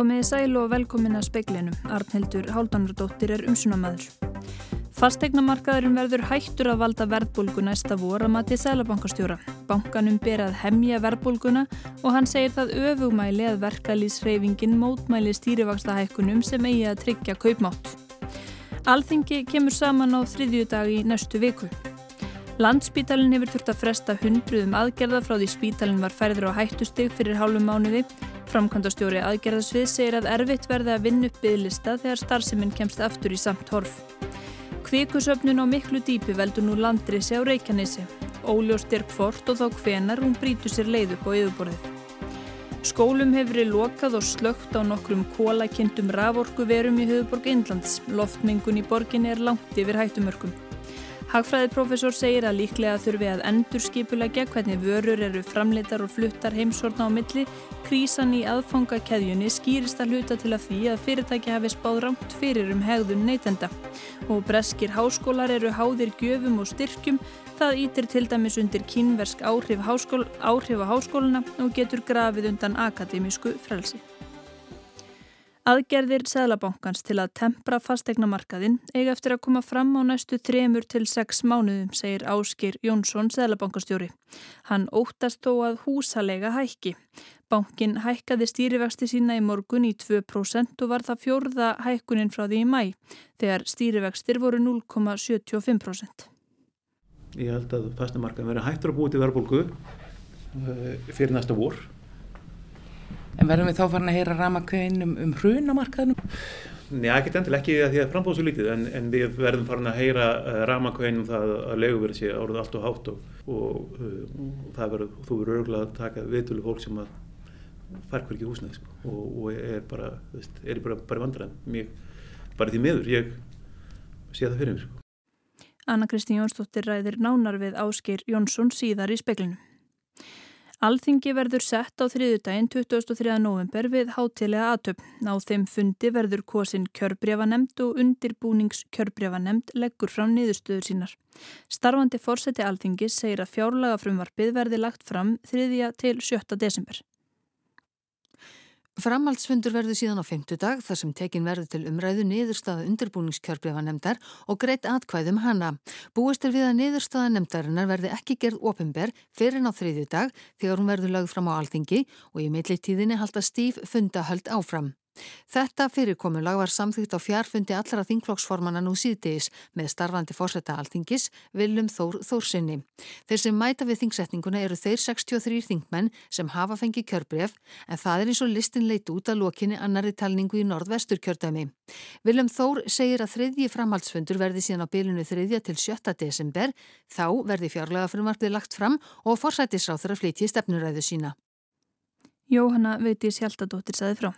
Komiði sæl og velkomin að speiklinum. Arnhildur Háldanardóttir er umsunamaður. Fastegnamarkaðurinn verður hættur að valda verðbólgu næsta vor að mati Sælabankastjóra. Bankanum ber að hemja verðbólguna og hann segir það öfugmæli að verkalýsreifingin mótmæli stýrivaksta hækkunum sem eigi að tryggja kaupmátt. Alþingi kemur saman á þriðju dag í næstu viku. Landspítalinn hefur þurft að fresta hundruðum aðgerða frá því spítalinn var færður á hættustig fyrir hálfum mánuði. Framkvæmdastjóri aðgerðasvið segir að erfitt verði að vinna upp byggðlista þegar starfseminn kemst aftur í samt horf. Kvikusöfnun á miklu dýpi veldur nú landrisi á Reykjanesi. Óljóst er hvort og þá hvenar hún brítur sér leið upp á yfirborðið. Skólum hefur verið lokað og slögt á nokkrum kólakindum raforkuverum í höfuborg Indlands. Loftmengun í borgin er langt yfir hættumörkum. Hagfræðiprofessor segir að líklega þurfi að endur skipulegja hvernig vörur eru framleitar og fluttar heimsorna á milli. Krísan í aðfangakeðjunni skýrist að hluta til að því að fyrirtæki hafi spáð rámt fyrir um hegðun neytenda. Og breskir háskólar eru háðir gjöfum og styrkjum. Það ítir til dæmis undir kínversk áhrif, háskól, áhrif á háskóluna og getur grafið undan akademísku frelsi. Aðgerðir Sæðlabankans til að tempra fastegnamarkaðinn eiga eftir að koma fram á næstu þremur til sex mánuðum, segir Áskir Jónsson Sæðlabankastjóri. Hann óttast þó að húsalega hækki. Bankin hækkaði stýrivexti sína í morgun í 2% og var það fjórða hækkunin frá því í mæ, þegar stýrivextir voru 0,75%. Ég held að fastemarkaðin verið hættur að búið til verðbólgu eh, fyrir næsta vor En verðum við þá farin að heyra ramakveðin um, um hrunamarkaðnum? Nei, ekkert endilega ekki að því að frambóðu svo lítið en, en við verðum farin að heyra uh, eh, ramakveðin um það að leguverð sé árið allt og hátt og, og, uh, og það verður, þú verður örgulega að taka viðtölu fólk sem að fær hver ekki húsnæði sko, og, og er bara, veist, er bara, bara vandræðin. Bara því miður, ég sé það fyrir mér. Sko. Anna Kristín Jónsdóttir ræðir nánar við Áskir Jónsson síðar í speklinu. Alþingi verður sett á þriðudaginn 23. november við hátilega aðtöp. Á þeim fundi verður kosin kjörbrefanemnd og undirbúnings kjörbrefanemnd leggur fram niðurstöður sínar. Starfandi fórseti Alþingis segir að fjárlaga frumvarpið verði lagt fram 3. til 7. desember. Framhaldsfundur verður síðan á femtudag þar sem tekin verður til umræðu niðurstaða undirbúningskjörbrefa nefndar og greitt atkvæðum hana. Búist er við að niðurstaða nefndarinnar verði ekki gerð ofinber fyrir ná þriðju dag þegar hún verður lagð fram á alþingi og í millitíðinni halda stíf fundahöld áfram. Þetta fyrirkomulag var samþýtt á fjárfundi allra þingflokksformanna nú síðdeis með starfandi fórsetta alþingis Viljum Þór Þórsinni. Þeir sem mæta við þingsetninguna eru þeir 63 þingmenn sem hafa fengið kjörbref en það er eins og listin leit út að lokinni annari talningu í nordvestur kjördæmi. Viljum Þór segir að þriðji framhaldsfundur verði síðan á bylunu þriðja til 7. desember þá verði fjárlega frumarfið lagt fram og fórsættisráþur að flytja stefnuræðu sína. Jóhanna Veitis Hjaltadóttir saði frá.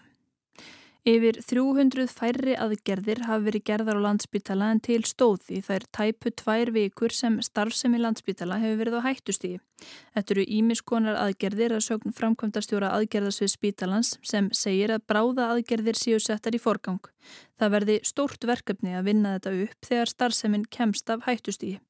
Yfir 300 færri aðgerðir hafi verið gerðar á landsbytala en til stóð í þær tæpu tvær vikur sem starfsemi landsbytala hefur verið á hættustígi. Þetta eru ímiskonar aðgerðir að sögn framkvæmdastjóra aðgerðasvið spítalans sem segir að bráða aðgerðir séu settar í forgang. Það verði stórt verkefni að vinna þetta upp þegar starfsemin kemst af hættustígi.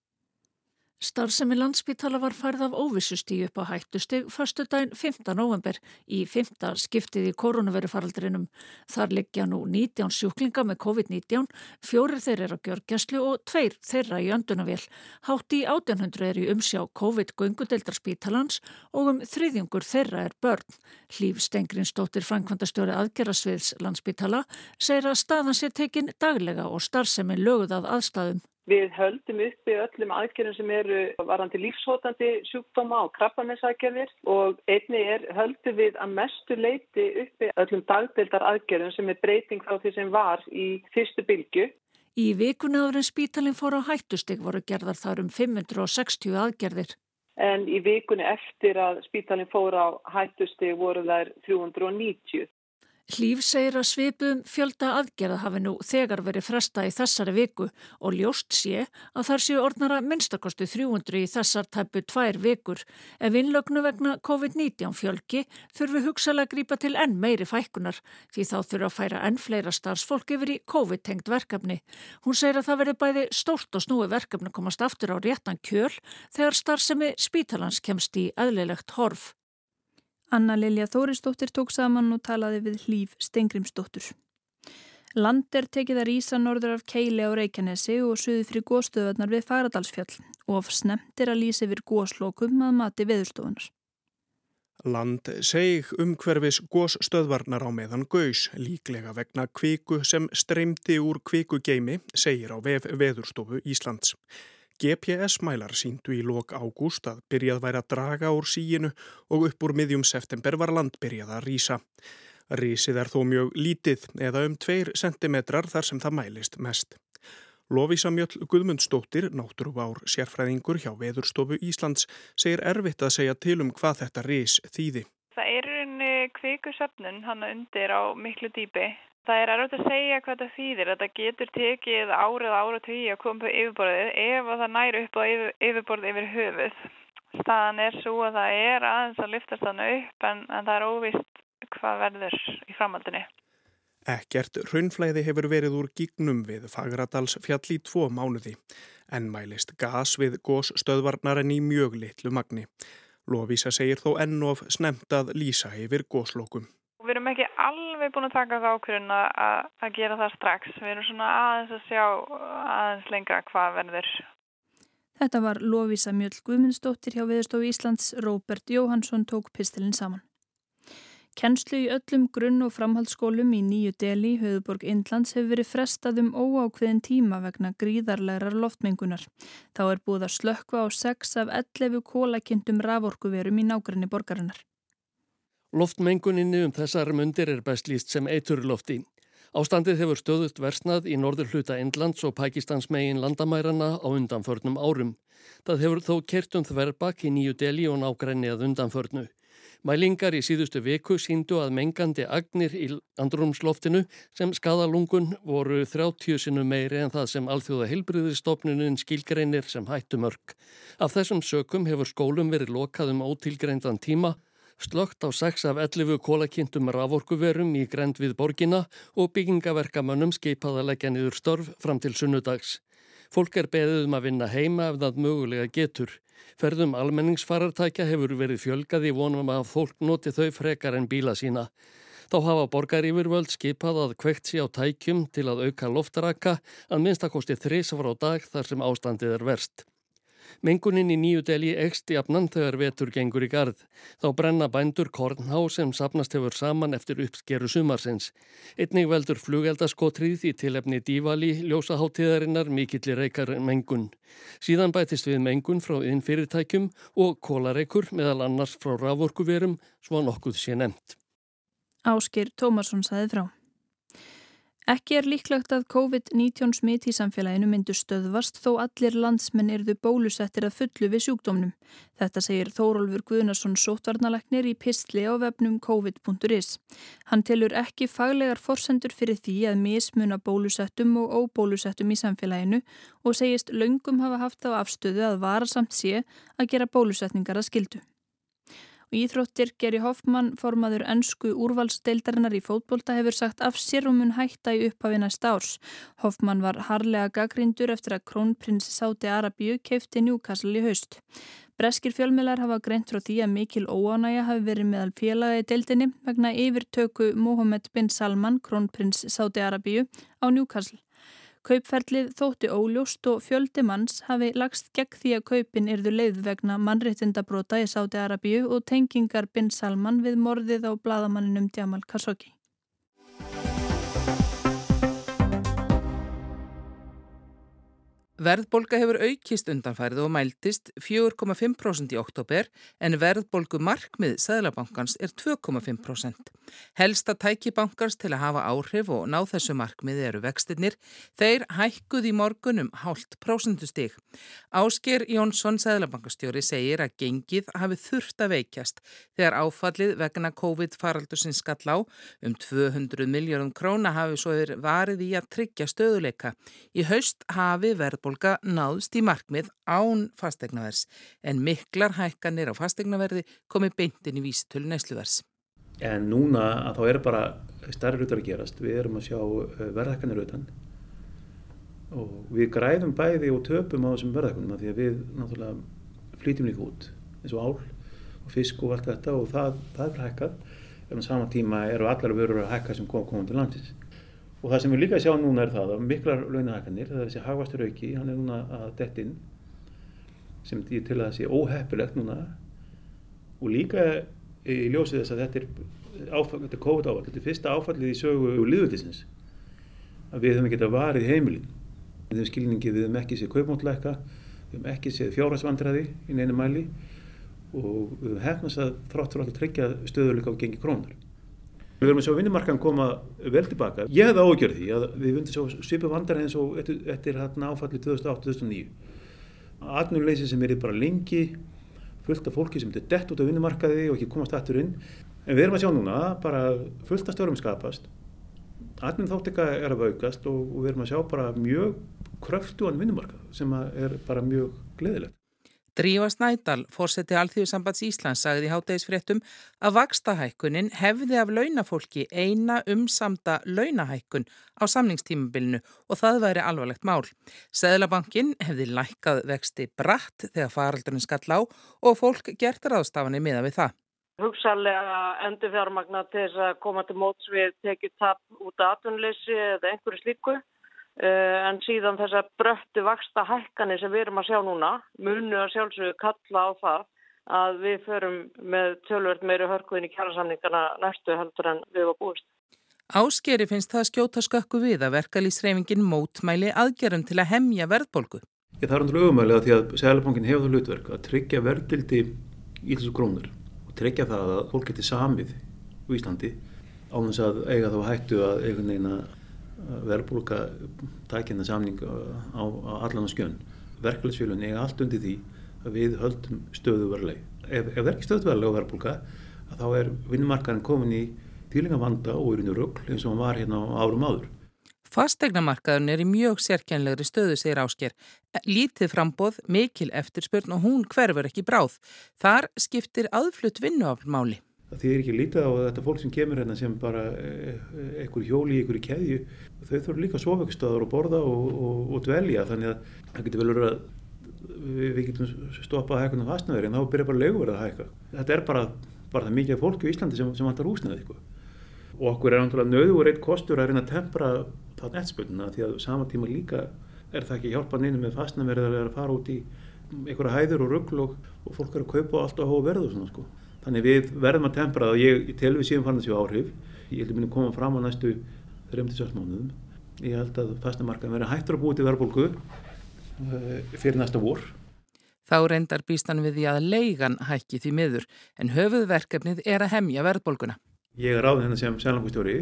Starfsemi landsbytala var færð af óvissustíu upp á hættustig förstu daginn 15. november í 5. skiptið í koronavirufaraldrinum. Þar liggja nú 19 sjúklinga með COVID-19, fjórir þeir eru á gjörgjæslu og tveir þeirra í öndunavél. Hátt í 1800 er í umsjá COVID-göngudeldarspítalans og um þriðjungur þeirra er börn. Hlýf Stengrinsdóttir Frankvandastjóri aðgerasviðs landsbytala segir að staðan sé tekin daglega og starfsemi löguð að aðstæðum. Við höldum uppi öllum aðgerðum sem eru varandi lífshótandi sjúkdóma og krabbamessaðgerðir og einni er höldum við að mestu leiti uppi öllum dagdeildar aðgerðum sem er breyting frá því sem var í fyrstu bylgu. Í vikuna áður en spítalinn fór á hættustig voru gerðar þar um 560 aðgerðir. En í vikunni eftir að spítalinn fór á hættustig voru þær 390. Hlýf segir að svipum fjölda aðgerða hafi nú þegar verið fresta í þessari viku og ljóst sé að þar séu orðnara minnstakostu 300 í þessar tæpu tvær vikur. Ef innlögnu vegna COVID-19 fjölgi þurfi hugsalega að grípa til enn meiri fækkunar því þá þurfa að færa enn fleira starfsfólk yfir í COVID-tengt verkefni. Hún segir að það veri bæði stórt og snúi verkefni komast aftur á réttan kjöl þegar starfsemi spítalans kemst í aðlilegt horf. Anna Lilja Þóristóttir tók saman og talaði við Hlýf Stengrimsdóttur. Land er tekið að rýsa norður af Keili á Reykjanesi og suði fyrir góðstöðunar við Fagradalsfjall og snemtir að lýsa yfir góðslokum að mati veðurstofunar. Land seg umhverfis góðstöðvarnar á meðan gaus, líklega vegna kviku sem streymdi úr kvikugeimi, segir á vef veðurstofu Íslands. GPS-mælar síndu í lok ágúst að byrjað væri að draga úr síinu og upp úr miðjum september var land byrjað að rýsa. Rísið er þó mjög lítið eða um 2 cm þar sem það mælist mest. Lofísa Mjöll Guðmundsdóttir, náttúruvár sérfræðingur hjá Veðurstofu Íslands, segir erfitt að segja til um hvað þetta rís þýði. Það er unni kvikusöfnun hann undir á miklu dýpi Það er erfitt að segja hvað það þýðir. Þetta getur tekið árið ára tíu að koma upp yfirborðið ef það næri upp á yfir, yfirborðið yfir höfuð. Staðan er svo að það er aðeins að lyftast þannig upp en, en það er óvist hvað verður í framhaldinni. Ekkert raunflæði hefur verið úr gígnum við Fagradals fjall í tvo mánuði en mælist gas við gósstöðvarnar en í mjög litlu magni. Lofísa segir þó enn of snemt að lýsa yfir góslokum. Við erum ekki alveg búin að taka það ákveðin að gera það strax. Við erum svona aðeins að sjá aðeins lengra hvað verður. Þetta var Lofísa Mjöld Guðmundsdóttir hjá Viðstofu Íslands. Róbert Jóhansson tók pistilinn saman. Kennslu í öllum grunn- og framhaldsskólum í nýju deli, höfuborg Indlands, hefur verið frestað um óákveðin tíma vegna gríðarlegar loftmengunar. Þá er búið að slökka á 6 af 11 kólakindum raforkuverum í nákvæmni borgarinnar. Loftmenguninni um þessar mundir er best líst sem eiturlofti. Ástandið hefur stöðut versnað í norður hluta Indlands og Pakistans megin landamærarna á undanförnum árum. Það hefur þó kertum þverbak í nýju deli og nágræni að undanförnu. Mælingar í síðustu viku síndu að mengandi agnir í andrumsloftinu sem skadalungun voru 30 sinu meiri en það sem alþjóða heilbriðistofnunin skilgreinir sem hættumörk. Af þessum sökum hefur skólum verið lokað um ótilgreindan tíma slögt á 6 af 11 kólakynntum raforkuverum í grend við borgina og byggingaverkamönnum skipað að leggja niður störf fram til sunnudags. Fólk er beðið um að vinna heima ef það mögulega getur. Ferðum almenningsfarartækja hefur verið fjölgað í vonum að fólk noti þau frekar en bíla sína. Þá hafa borgarífurvöld skipað að kvekt sí á tækjum til að auka loftaraka að minnstakosti þrís frá dag þar sem ástandið er verst. Mengunin í nýju deli ekst í afnan þegar vetur gengur í gard. Þá brenna bændur kornhá sem sapnast hefur saman eftir uppskeru sumarsins. Einnig veldur flugeldaskotrið í tilefni dífali ljósaháttíðarinnar mikillir reykar mengun. Síðan bætist við mengun frá innfyrirtækjum og kólareikur meðal annars frá raforkuverum svo nokkuð sé nefnt. Áskir Tómarsson saði frá. Ekki er líklegt að COVID-19 smitt í samfélaginu myndu stöðvast þó allir landsmenn erðu bólusettir að fullu við sjúkdómnum. Þetta segir Þórólfur Guðnarsson sótvarnalagnir í pistli á vefnum covid.is. Hann telur ekki faglegar forsendur fyrir því að mismuna bólusettum og óbólusettum í samfélaginu og segist laungum hafa haft á afstöðu að varasamt sé að gera bólusetningar að skildu. Íþróttir Geri Hoffmann, formaður ennsku úrvalsdeildarinnar í fótbolta, hefur sagt af sér og mun hætta í upphafi næsta árs. Hoffmann var harlega gaggrindur eftir að krónprins Sáti Arabíu keifti Newcastle í haust. Breskir fjölmiðlar hafa greint frá því að mikil óánægja hafi verið meðal félagi deildinni vegna yfirtöku Mohammed bin Salman, krónprins Sáti Arabíu, á Newcastle. Kaupferlið þótti óljóst og fjöldi manns hafi lagst gegn því að kaupin erðu leið vegna mannréttindabróta í Sáti Arabíu og tengingar bin Salman við morðið á bladamanninum Djamal Khashoggi. Verðbolga hefur aukist undanfærið og mæltist 4,5% í oktober en verðbolgu markmið Sæðlabankans er 2,5%. Helsta tæki bankans til að hafa áhrif og ná þessu markmiði eru vextinnir. Þeir hækkuð í morgunum hálft prósendustig. Ásker Jónsson Sæðlabankastjóri segir að gengið hafi þurft að veikjast þegar áfallið vegna COVID-faraldusins skall á um 200 miljónum króna hafi svo verið í að tryggja stöðuleika. Í haust hafi verðbolga verðbólga náðst í markmið án fastegnavers en miklar hækkanir á fastegnaverði komi beintin í vísitölu nesluvers. En núna að þá er bara starri hlutar að gerast. Við erum að sjá eh, verðhækkanir auðan og við græðum bæði og töpum á þessum verðhækkunum því að við náttúrulega flýtum líka út eins og ál og fisk og allt þetta og það, það er hækkað en á sama tíma eru allar vörur að hækka sem kom komum til landins og það sem við líka sjá núna er það að miklar launahækkanir, það er þessi hagvastur auki hann er núna að dettinn sem ég til að það sé óheppilegt núna. Og líka í ljósið þess að þetta er, áfall, þetta er COVID áfall, þetta er fyrsta áfallið í sögu og liðvöldisins að við höfum ekki að varið heimilin. Við höfum skilningi, við höfum ekki séð kaupmáttlækka við höfum ekki séð fjárhagsvandræði í neina mæli. Og við höfum hefnast að þrátt fyrir alltaf tryggja stöðuleika á gengi krónar Við verðum að sjá vinnumarkan koma vel tilbaka. Ég hefði ágjörði því að við vundum sjá svipu vandar eins og eftir, eftir hérna áfalli 2008-2009. Atnuleysi sem er bara lengi, fullt af fólki sem er dett út af vinnumarkaði og ekki komast aftur inn. En við erum að sjá núna bara fullt af stjórnum skapast. Atnum þátt eitthvað er að vaukast og, og við erum að sjá bara mjög kröftuan vinnumarkað sem er bara mjög gleðilegt. Drífa Snædal, fórseti Alþjóðsambands Íslands, sagði í hátægisfréttum að vakstahækkunin hefði af launafólki eina umsamda launahækkun á samningstímabilinu og það væri alvarlegt mál. Seðlabankin hefði lækkað vexti bratt þegar faraldurinn skall á og fólk gert ráðstafanir miða við það. Hugsalega endur fjármagna til að koma til móts við tekið tap út af atvinnleysi eða einhverju slíku. Eh, en síðan þessar bröttu vaksta hækkanir sem við erum að sjá núna munu að sjálfsögðu kalla á það að við förum með tölvöld meiri hörkuðin í kjærasamningana næstu heldur en við varum búist. Áskeri finnst það skjóta skökku við að verkalýsreifingin mótmæli aðgerum til að hemja verðbolgu. Ég þarf náttúrulega auðmælega því að Sælabankin hefur það hlutverk að tryggja verðbildi í þessu krónur og tryggja það að fólk geti samið í Íslandi á þess að eiga þá hættu að eiga neina verðbólka tækina samning á, á allan og skjön. Verkefælisfélun eiga allt undir því að við höldum stöðuverleg. Ef, ef er ekki stöðuverleg á verðbólka þá er vinnumarkaðin komin í tílingavanda og er í röggl eins og hann var hérna á árum áður. Fastegnamarkaðun er í mjög sérkjænlegri stöðu, segir Ásker. Lítið frambóð, mikil eftirspurn og hún hverfur ekki bráð. Þar skiptir aðflutt vinnuaflmáli. Það þýðir ekki lítið á þetta fólk sem kemur hérna sem bara einhver hjóli í einhverju keðju. Þau þurfur líka soföggstöður og borða og, og, og dvelja þannig að það getur vel verið að við, við getum stoppað að hækka um fastnæður en þá byrjar bara leguverð að hækka. Þetta er bara, bara það mikið fólki í Íslandi sem, sem vantar húsnæði. Sko. Og okkur er náttúrulega nöður eitt kostur að reyna að tempra það nettspölduna því að sama tíma líka er það ekki hjálpað neina með fastnæður að fara út í einhverja hæður og ruggl og, og fólk er að kaupa allt á hóu verðu og svona sko. Þannig við verðum að tempra það og ég, ég tel við síðan fann þessu áhrif. Ég held að minna koma fram á næstu 3-6 mánuðum. Ég held að fastnamarkaðin verði hættur að búið til verðbólku uh, fyrir næsta vor. Þá reyndar býstan við því að leigan hækki því miður en höfuðverkefnið er að hemja verðbólkuna. Ég er ráðin hérna sem sælangustjóri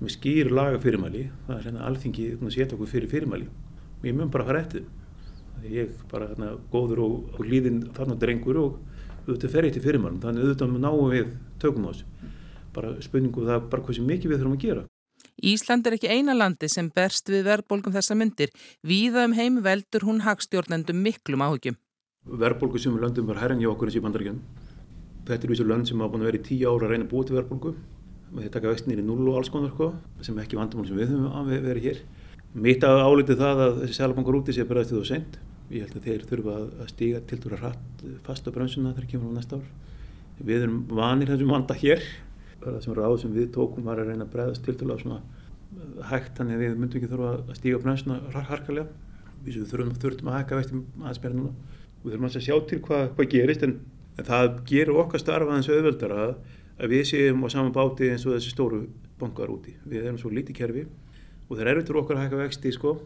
með skýr laga fyrirmæli. Það er hérna alþingi að setja okkur fyrir fyrirmæli. Og ég mun bara fara eftir. Ég bara hérna, góður og, og líðin þarna drengur og auðvitað fer eitt í fyrirmælum, þannig auðvitað náum við tökum á þessu. Bara spurningu það bara hvað sem mikið við þurfum að gera. Ísland er ekki eina landi sem berst við verðbólgum þessa myndir. Víða um heim veldur hún hagstjórnendum miklum áhugjum. Verðbólgu sem við löndum var herran hjá okkur í bandaríkjum. Þetta er þessu lönd sem hafa búin að vera í tíu ára að reyna að búa til verðbólgu. Þeir taka vextinir í null og alls konar, sko, sem ekki vandamál sem við höfum verið hér. Mitt að álítið það að þessi selabankar úti sé bara eftir þú sent. Ég held að þeir þurfa að stíga til dúra hratt fast á brönsuna þegar kemur á næsta ár. Við erum vanir þessum vanda hér. Það sem ráð sem við tókum var að reyna að bregðast til dúra svona hægt þannig að við myndum ekki þurfa að stíga á brönsuna harkalega. Við þurfum, þurfum að hækka vextum aðeins meira núna. Við þurfum að sjá til hvað, hvað gerist en, en það gerur okkar starfa eins og auðveldar að, að við séum á saman báti eins og þessi stóru bankar úti. Við erum svo lítið kerfi og það er erfitt fyrir okkar að hækka vexti sko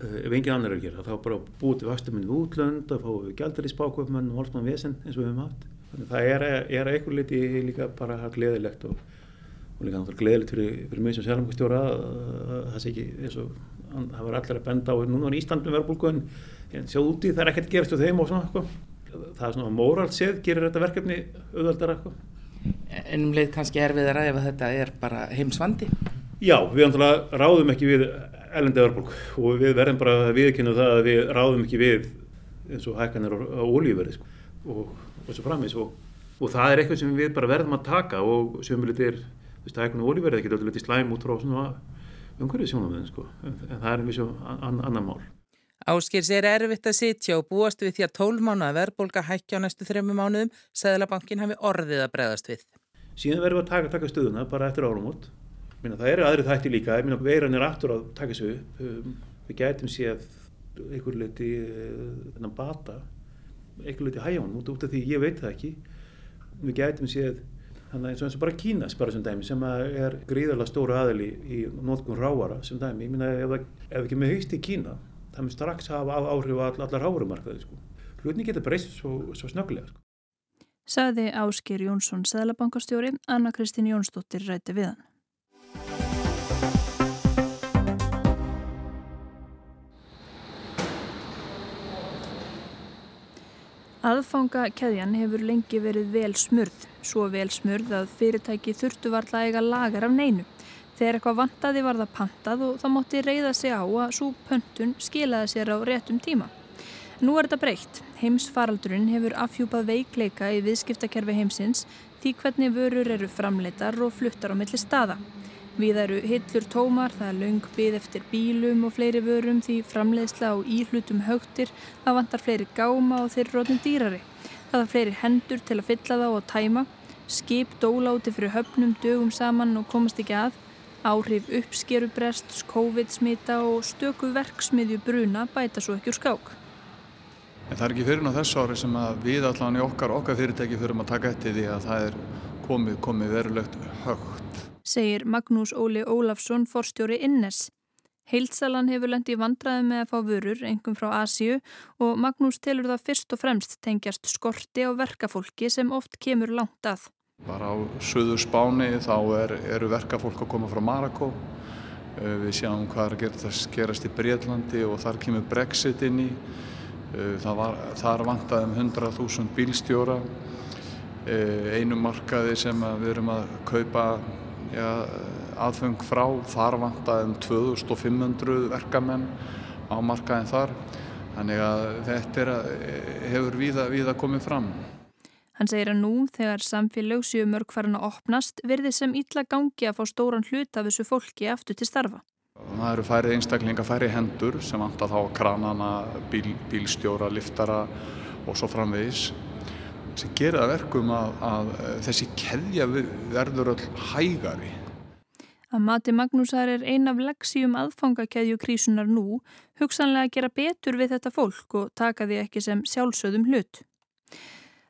ef engin annar er að gera, þá bara búið til vastuminn við útlönd, að fá við gældur í spáköpmenn og alls mann vesen eins og við höfum haft þannig það er, er eitthvað liti líka bara gleðilegt og, og líka gleðilegt fyrir, fyrir mig sem sjálfumkvæmstjóra það sé ekki eins og það var allir að benda á núna í Íslandum verðbólgun en sjáðu úti það er ekkert gerast á þeim og svona sko. það er svona móralt séð gerir þetta verkefni auðvöldara sko. En um leið kannski erfiðar að ef þetta er bara heimsvandi? Já, við ráðum ekki við ellendi verðbólk og við verðum bara að viðkynna það að við ráðum ekki við eins og hækkanir á ólífverði sko, og, og svo framins og, og það er eitthvað sem við bara verðum að taka og við litir, þú veist, hækkanir á ólífverði það getur alltaf litið slæm út frá svona umhverfið sjónum sko, en, en það er eins og an, annan mál. Áskir sér erfitt að sitja og búast við því að tólmána verðbólka hækja á næstu þrejum mánuðum, Sæðlabankin hafi orðið að bregðast við. Síðan verðum við að taka, taka stöðuna bara eftir árum út. Það eru aðri þætti líka, minna veiran er aftur að taka sig upp. Um, við gætum séð einhver leiti eh, þennan bata, einhver leiti hægján út af því ég veit það ekki. Við gætum séð Þannig eins og eins og bara Kínas bara sem dæmi sem er gríðarlega stóru aðili í nótkunn ráara sem dæmi. Ég minna ef, ef ekki með haust í Kína það mun strax hafa áhrif á allar ráarumarkaði sko. Hlutin getur breyst svo, svo snögglega sko. Saði Ásker Jónsson, Sæðlabankastjóri, Anna Kristín Jónsdóttir ræti við hann. Aðfanga keðjan hefur lengi verið vel smurð, svo vel smurð að fyrirtæki þurftu varla eiga lagar af neinu. Þegar eitthvað vantaði var það pantað og það mótti reyða sig á að svo pöntun skilaði sér á réttum tíma. Nú er þetta breytt. Heimsfaraldurinn hefur afhjúpað veikleika í viðskiptakerfi heimsins því hvernig vörur eru framleitar og fluttar á milli staða. Við eru hillur tómar, það er laung byð eftir bílum og fleiri vörum því framleiðsla á íhlutum högtir, það vantar fleiri gáma og þeir rótin dýrari. Það er fleiri hendur til að fylla þá og tæma, skip dóláti fyrir höfnum dögum saman og komast ekki að, áhrif uppskerubrests, COVID-smita og stöku verksmiðju bruna bæta svo ekki úr skák. En það er ekki fyrir ná þessu ári sem við allan í okkar, okkar fyrirtæki fyrir að taka eftir því að það er komið, komið verulegt högt segir Magnús Óli Ólafsson forstjóri Innes. Heilsalan hefur lendi vandraði með að fá vörur, engum frá Asíu og Magnús telur það fyrst og fremst tengjast skorti á verkafólki sem oft kemur langt að. Bara á söðu spáni þá er, eru verkafólk að koma frá Marako. Eh, við sjáum hvað er að gera það skerast í Breitlandi og þar kemur Brexit inn í. Eh, var, þar vantaði um 100.000 bílstjóra. Eh, einu markaði sem við erum að kaupa aðfeng frá þar vantaði um 2500 verkamenn á markaðin þar þannig að þetta er, hefur víða, víða komið fram. Hann segir að nú þegar samfélag séu mörg farin að opnast verði sem ítla gangi að fá stóran hlut af þessu fólki aftur til starfa. Það eru færið einstaklinga, færið hendur sem vantar þá kranana, bíl, bílstjóra, liftara og svo framvegis sem gerir það verkum að, að þessi keðja verður öll hægari. Að mati Magnúsar er ein af leksíum aðfangakeðju krísunar nú hugsanlega að gera betur við þetta fólk og taka því ekki sem sjálfsögðum hlut.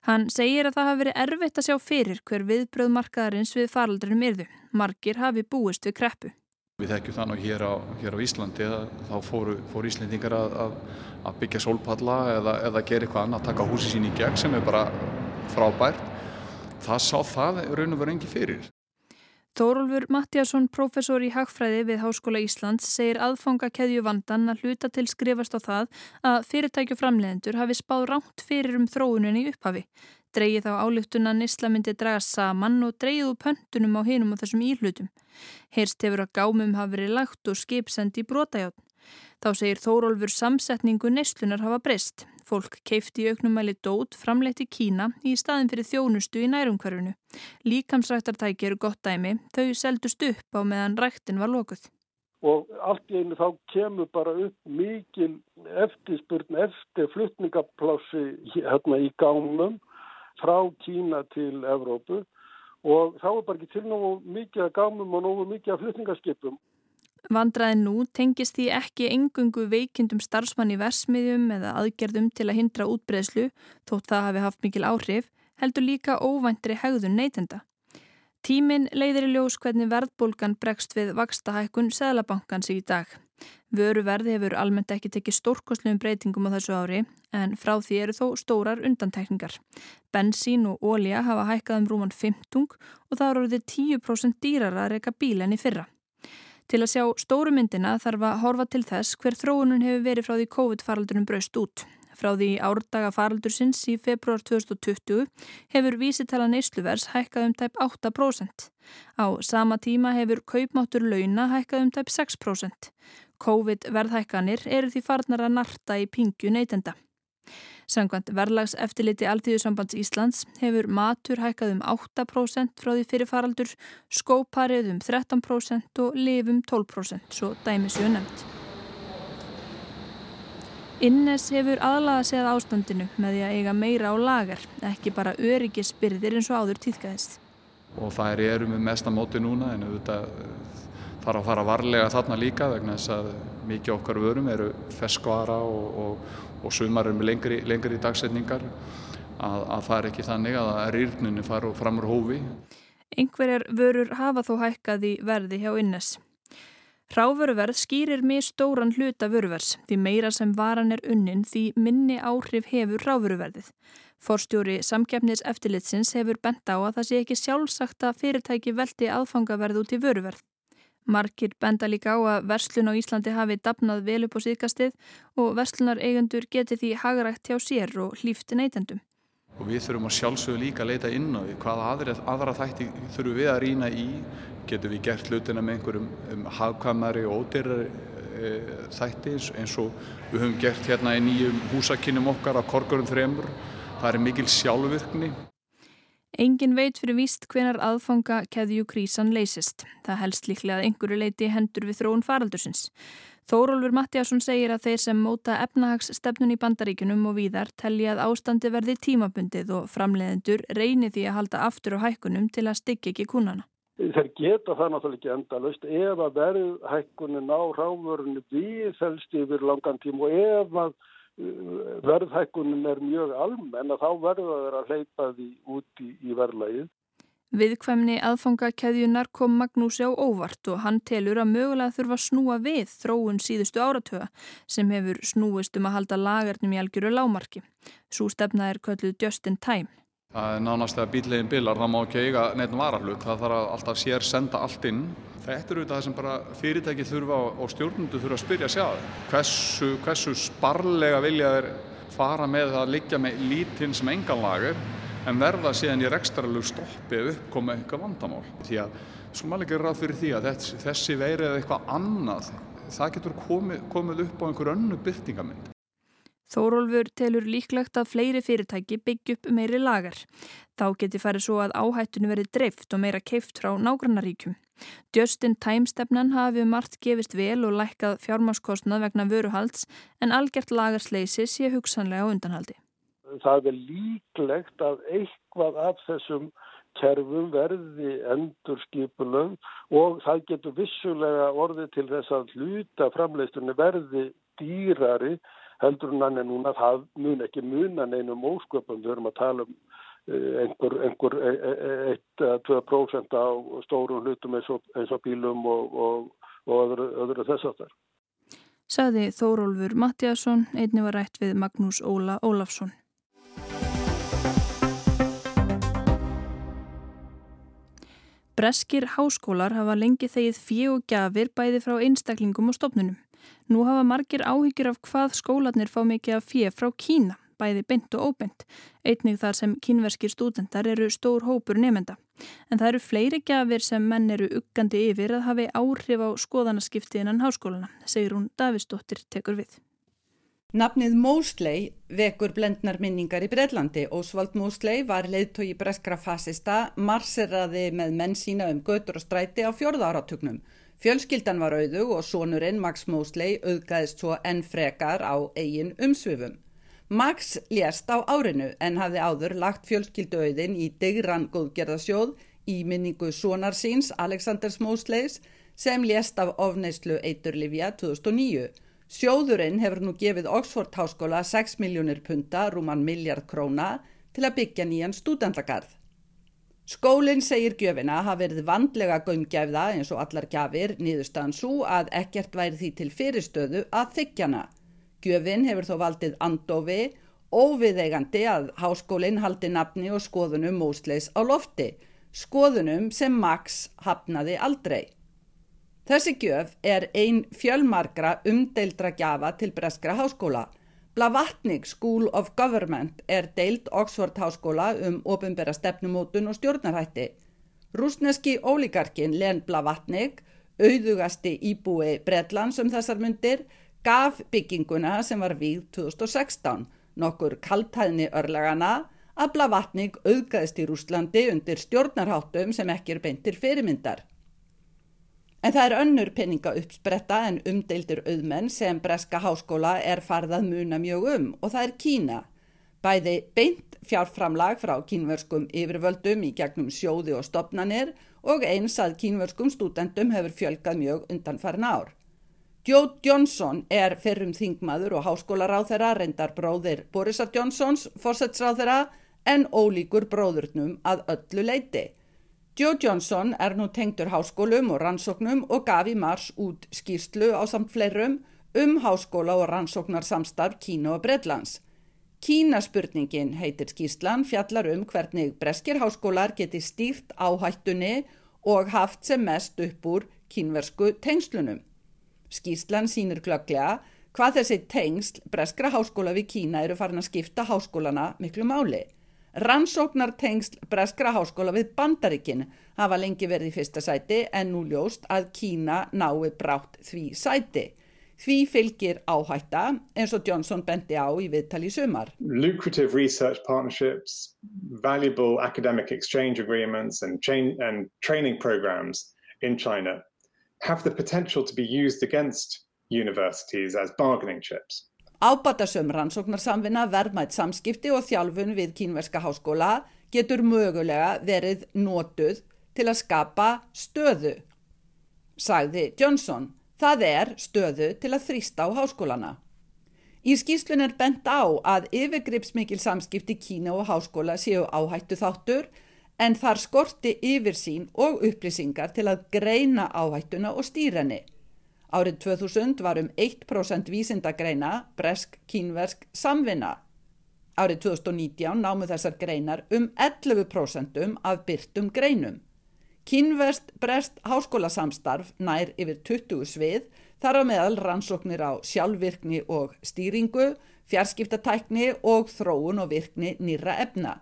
Hann segir að það hafi verið erfitt að sjá fyrir hver viðbröð markaðarins við faraldrinum yrðu. Margir hafi búist við kreppu. Við þekkjum þannig hér á, hér á Íslandi að þá fóru, fóru Íslendingar að, að að byggja sólpalla eða, eða gera eitthvað annað, taka húsi sín í gegn sem er bara frábært. Það sá það raun og verið engi fyrir. Þórólfur Mattiasson, professor í Hagfræði við Háskóla Íslands, segir aðfanga keðju vandan að hluta til skrifast á það að fyrirtækjuframleðendur hafi spáð ránt fyrir um þróuninni upphafi. Dreyið á álugtuna nýsla myndi draga saman og dreyið úr pöntunum á hinum og þessum íhlutum. Heyrst hefur að gámum hafi verið lagt og skipsendi í brotajátn. Þá segir Þórólfur samsetningu neyslunar hafa breyst. Fólk keifti í auknumæli dót framleitt í Kína í staðin fyrir þjónustu í nærumhverfunu. Líkamsræktartæki eru gott dæmi, þau seldust upp á meðan ræktin var lokuð. Og allt í einu þá kemur bara upp mikil eftirspurn eftir fluttningaplássi hérna í gámum frá Kína til Evrópu og þá er bara ekki til nógu mikið að gámum og nógu mikið að fluttningaskipum. Vandraðin nú tengist því ekki engungu veikindum starfsmann í versmiðjum eða aðgerðum til að hindra útbreðslu þótt það hafi haft mikil áhrif, heldur líka óvæntri hegðun neytenda. Tímin leiðir í ljós hvernig verðbólgan bregst við vakstahækkun Sæðlabankans í dag. Vöruverði hefur almennt ekki tekið stórkosluðum breytingum á þessu ári en frá því eru þó stórar undantekningar. Bensín og ólja hafa hækkað um rúman 15 og það eru orðið 10% dýrar að reyka bíl enn í fyrra. Til að sjá stóru myndina þarf að horfa til þess hver þróunum hefur verið frá því COVID-faraldunum braust út. Frá því árdaga faraldursins í februar 2020 hefur vísitala neysluvers hækkað um tæp 8%. Á sama tíma hefur kaupmáttur launa hækkað um tæp 6%. COVID-verðhækkanir eru því farnar að narta í pingju neytenda. Sangvænt verðlags eftirliti Altíðusambands Íslands hefur matur hækkað um 8% frá því fyrir faraldur, skóparið um 13% og lifum 12%, svo dæmisju nefnt. Innes hefur aðlaða segð ástandinu með því að eiga meira á lagar, ekki bara öryggisbyrðir eins og áður týðgæðist. Og það eru með mesta móti núna en auðvitað þarf að fara varlega þarna líka vegna þess að mikið okkar vörum eru feskvara og, og, og sumar eru með lengri, lengri dagsetningar að, að það er ekki þannig að rýrnunni fara fram úr hófi. Yngverjar vörur hafa þó hækkað í verði hjá Innes. Ráveruverð skýrir mér stóran hluta vöruvers því meira sem varan er unnin því minni áhrif hefur ráveruverðið. Forstjóri samkjafnis eftirlitsins hefur bent á að það sé ekki sjálfsagt að fyrirtæki veldi aðfangaverð út í vöruverð. Markir benda líka á að verslun á Íslandi hafi dapnað vel upp á síðkastið og verslunar eigendur geti því hagarægt hjá sér og hlýfti neytendum. Og við þurfum að sjálfsögðu líka að leita inn á því hvaða aðra, aðra þætti þurfum við að rýna í. Getum við gert hlutina með einhverjum um, hagkvæmari og ódyrrari e, þætti eins og við höfum gert hérna í nýjum húsakinnum okkar á korgurum þremur. Það er mikil sjálfvirkni. Engin veit fyrir víst hvenar aðfanga keðju krísan leysist. Það helst líklega að einhverju leiti hendur við þróun faraldursins. Þórólfur Mattiasson segir að þeir sem móta efnahagsstefnun í bandaríkunum og víðar telli að ástandi verði tímabundið og framleiðendur reyni því að halda aftur á hækkunum til að styggja ekki kúnana. Þeir geta það náttúrulega ekki endalust ef að verðhækkunin á ráðvörunni viðfælst yfir langan tím og ef að verðhækkunin er mjög almenn að þá verður það að hleypa því út í. Viðkvæmni aðfangakeðjunar kom Magnúsi á óvart og hann telur að mögulega þurfa að snúa við þróun síðustu áratöga sem hefur snúist um að halda lagarnum í algjöru lámarki. Svo stefna er kölluð just in time. Það er nánast að bílegin bilar, það má ekki eiga neitt vararlut, það þarf að alltaf sér senda allt inn. Þetta eru það sem bara fyrirtæki þurfa og stjórnundu þurfa að spyrja sjá. Hversu, hversu sparlega vilja þeir fara með að liggja með lítinn sem engan lagur en verða síðan í rekstralug stoppi eða uppkoma eitthvað vandamál. Því að svo maður ekki ráð fyrir því að þessi veiri eða eitthvað annað, það getur komið, komið upp á einhver önnu byrtingamind. Þórólfur telur líklegt að fleiri fyrirtæki byggja upp meiri lagar. Þá geti farið svo að áhættunum verið dreift og meira keift frá nágrannaríkjum. Justin Time stefnan hafi um margt gefist vel og lækkað fjármáskostnað vegna vöruhalds en algjört lagarsleysi sé hugsanlega á undanhaldi. Það er líklegt að eitthvað af þessum kerfum verði endur skipulög og það getur vissulega orðið til þess að hluta framleistunni verði dýrari heldur en hann er núna það mun ekki munan einum ósköpum við höfum að tala um einhver, einhver 1-2% á stórum hlutum eins og, eins og bílum og, og, og öðru, öðru þess aftar. Saði Þórólfur Mattiasson, einni var rætt við Magnús Óla Ólafsson. Breskir háskólar hafa lengi þegið fjö og gafir bæði frá einstaklingum og stopnunum. Nú hafa margir áhyggjur af hvað skólanir fá mikið af fjö frá Kína, bæði beint og óbeint. Einnig þar sem kínverskir stúdendar eru stór hópur nefenda. En það eru fleiri gafir sem menn eru uggandi yfir að hafi áhrif á skoðanaskipti innan háskólana, segir hún Davisdóttir tekur við. Nafnið Mosley vekur blendnar minningar í Breitlandi. Ósvald Mosley var leiðtói breskra fasista, marseraði með menn sína um götur og stræti á fjörða áratugnum. Fjölskyldan var auðug og sonurinn Max Mosley auðgæðist svo enn frekar á eigin umsvifum. Max lést á árinu en hafði áður lagt fjölskylduauðin í digran góðgerðasjóð í minningu sonar síns Alexanders Mosleys sem lést af ofneislu eiturlifja 2009. Sjóðurinn hefur nú gefið Oxford háskóla 6 miljónir punta, rúman miljard króna, til að byggja nýjan stúdendagarð. Skólinn segir gjöfina hafa verið vandlega gaumgæfða eins og allar gjafir niðurstaðan svo að ekkert væri því til fyrirstöðu að þykjana. Gjöfin hefur þó valdið andofi, óviðeigandi að háskólinn haldi nafni og skoðunum mósleis á lofti, skoðunum sem Max hafnaði aldrei. Þessi gjöf er ein fjölmarkra umdeildra gjafa til breskra háskóla. Blavatnik School of Government er deild Oxford háskóla um ofinbera stefnumótun og stjórnarhætti. Rúsneski ólíkarkin Len Blavatnik, auðugasti íbúi Bretlands um þessar myndir, gaf bygginguna sem var víð 2016, nokkur kaltæðni örlagana, að Blavatnik auðgæðist í Rúslandi undir stjórnarháttum sem ekki er beintir fyrirmyndar. En það er önnur peninga uppspretta en umdeildir auðmenn sem Breska háskóla er farðað muna mjög um og það er Kína. Bæði beint fjárframlag frá kínvörskum yfirvöldum í gegnum sjóði og stopnanir og eins að kínvörskum stúdendum hefur fjölgað mjög undan farin ár. Joe Johnson er fyrrum þingmaður og háskólaráþera reyndar bróðir Borisar Johnsons fórsetsráþera en ólíkur bróðurnum að öllu leiti. Joe Johnson er nú tengdur háskólum og rannsóknum og gaf í mars út skýrslu á samt fleirum um háskóla og rannsóknarsamstarf Kína og Breitlands. Kínaspurningin heitir skýrslan fjallar um hvernig breskir háskólar geti stýrt áhættunni og haft sem mest upp úr kínversku tengslunum. Skýrslan sínir glögglega hvað þessi tengsl breskra háskóla við Kína eru farin að skipta háskólana miklu máli. Rannsóknar tengsl breskra háskóla við Bandarikin hafa lengi verið í fyrsta sæti en nú ljóst að Kína nái brátt því sæti. Því fylgir áhætta eins og Johnson bendi á í viðtali sumar. Lucrative research partnerships, valuable academic exchange agreements and, and training programs in China have the potential to be used against universities as bargaining chips. Ábatasum rannsóknarsamvinna, verðmætt samskipti og þjálfun við kínverska háskóla getur mögulega verið nótuð til að skapa stöðu, sagði Johnson. Það er stöðu til að þrýsta á háskólana. Í skýslun er bent á að yfirgripsmikil samskipti Kína og háskóla séu áhættu þáttur en þar skorti yfirsín og upplýsingar til að greina áhættuna og stýrani. Árið 2000 var um 1% vísindagreina bresk-kínversk samvinna. Árið 2019 námu þessar greinar um 11% af byrtum greinum. Kínverst brest háskólasamstarf nær yfir 20 svið þar á meðal rannsóknir á sjálfvirkni og stýringu, fjarskiptatækni og þróun og virkni nýra efna.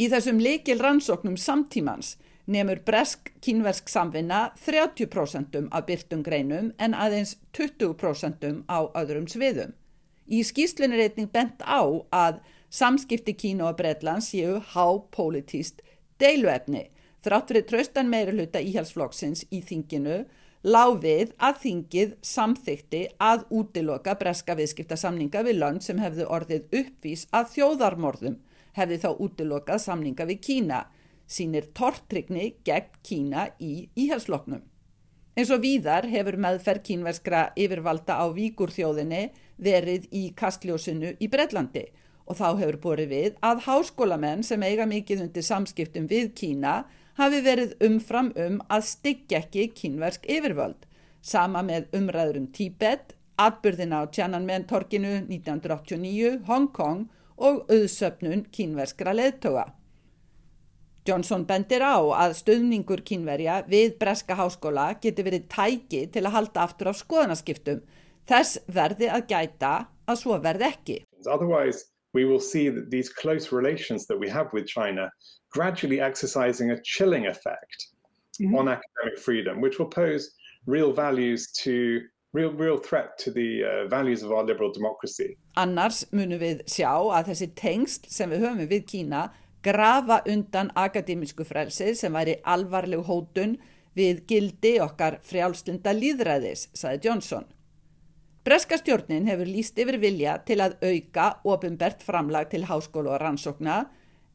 Í þessum leikil rannsóknum samtímans nefnur bresk-kínversk samvinna 30% af byrtum greinum en aðeins 20% á öðrum sviðum. Í skýslunni reyting bent á að samskipti Kína og Breitland séu hápolítíst deiluefni. Þrátt fyrir traustan meira hluta íhjálpsflokksins í þinginu láfið að þingið samþykti að útiloka breska viðskiptasamninga við lönd sem hefðu orðið uppvís að þjóðarmorðum hefði þá útilokað samninga við Kína, sínir tortrygni gegn Kína í íhalsloknum. Eins og víðar hefur meðferð kínverskra yfirvalda á víkurþjóðinni verið í kastljósinu í Breitlandi og þá hefur borið við að háskólamenn sem eiga mikið undir samskiptum við Kína hafi verið umfram um að styggja ekki kínversk yfirvöld, sama með umræður um Tíbet, atbyrðina á Tiananmen-torkinu 1989, Hong Kong og auðsöpnun kínverskra leðtoga. Johnson bendir á að stöðningur kínverja við Breska háskóla geti verið tæki til að halda aftur af skoðanaskiptum. Þess verði að gæta að svo verði ekki. Otherwise we will see that these close relations that we have with China gradually exercising a chilling effect mm -hmm. on academic freedom which will pose real values to real, real threat to the uh, values of our liberal democracy. Annars munum við sjá að þessi tengst sem við höfum við Kína grafa undan akademísku frelsið sem væri alvarleg hótun við gildi okkar frjálslinda líðræðis, saði Johnson. Breska stjórnin hefur líst yfir vilja til að auka ofinbert framlag til háskólu og rannsókna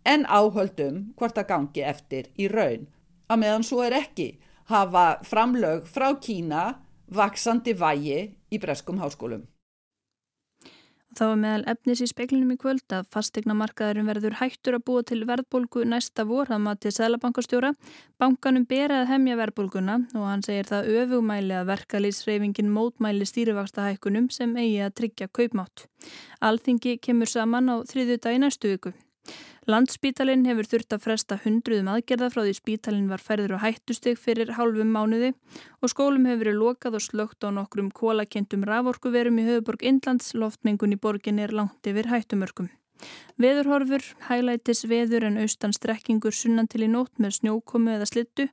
en áhöldum hvort að gangi eftir í raun. Að meðan svo er ekki hafa framlög frá Kína vaksandi vægi í breskum háskólum. Það var meðal efnis í speklinum í kvöld að fastegnamarkaðurinn verður hættur að búa til verðbólgu næsta vor að mati Sælabankastjóra. Bankanum berað hemja verðbólguna og hann segir það öfugmæli að verkalýsreifingin mótmæli stýrivaksta hækkunum sem eigi að tryggja kaupmátt. Alþingi kemur saman á þriðju dag í næstu viku. Landspítalinn hefur þurft að fresta hundruðum aðgerða frá því spítalinn var færður á hættusteg fyrir hálfum mánuði og skólum hefur verið lokað og slögt á nokkrum kólakentum raforkuverum í höfuborg Indlands, loftmengun í borgin er langt yfir hættumörkum. Veðurhorfur, hælætis veður en austan strekkingur sunnan til í nótt með snjókomu eða slittu,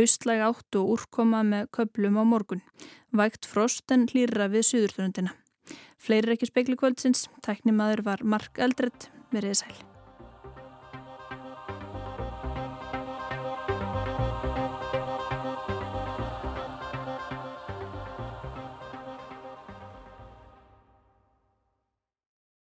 austlæg átt og úrkoma með köplum á morgun. Vægt frost en hlýra við suðurströndina. Fleiri ekki spekli kvöldsins, tæknimaður var Mark Eldredd, verið sæl.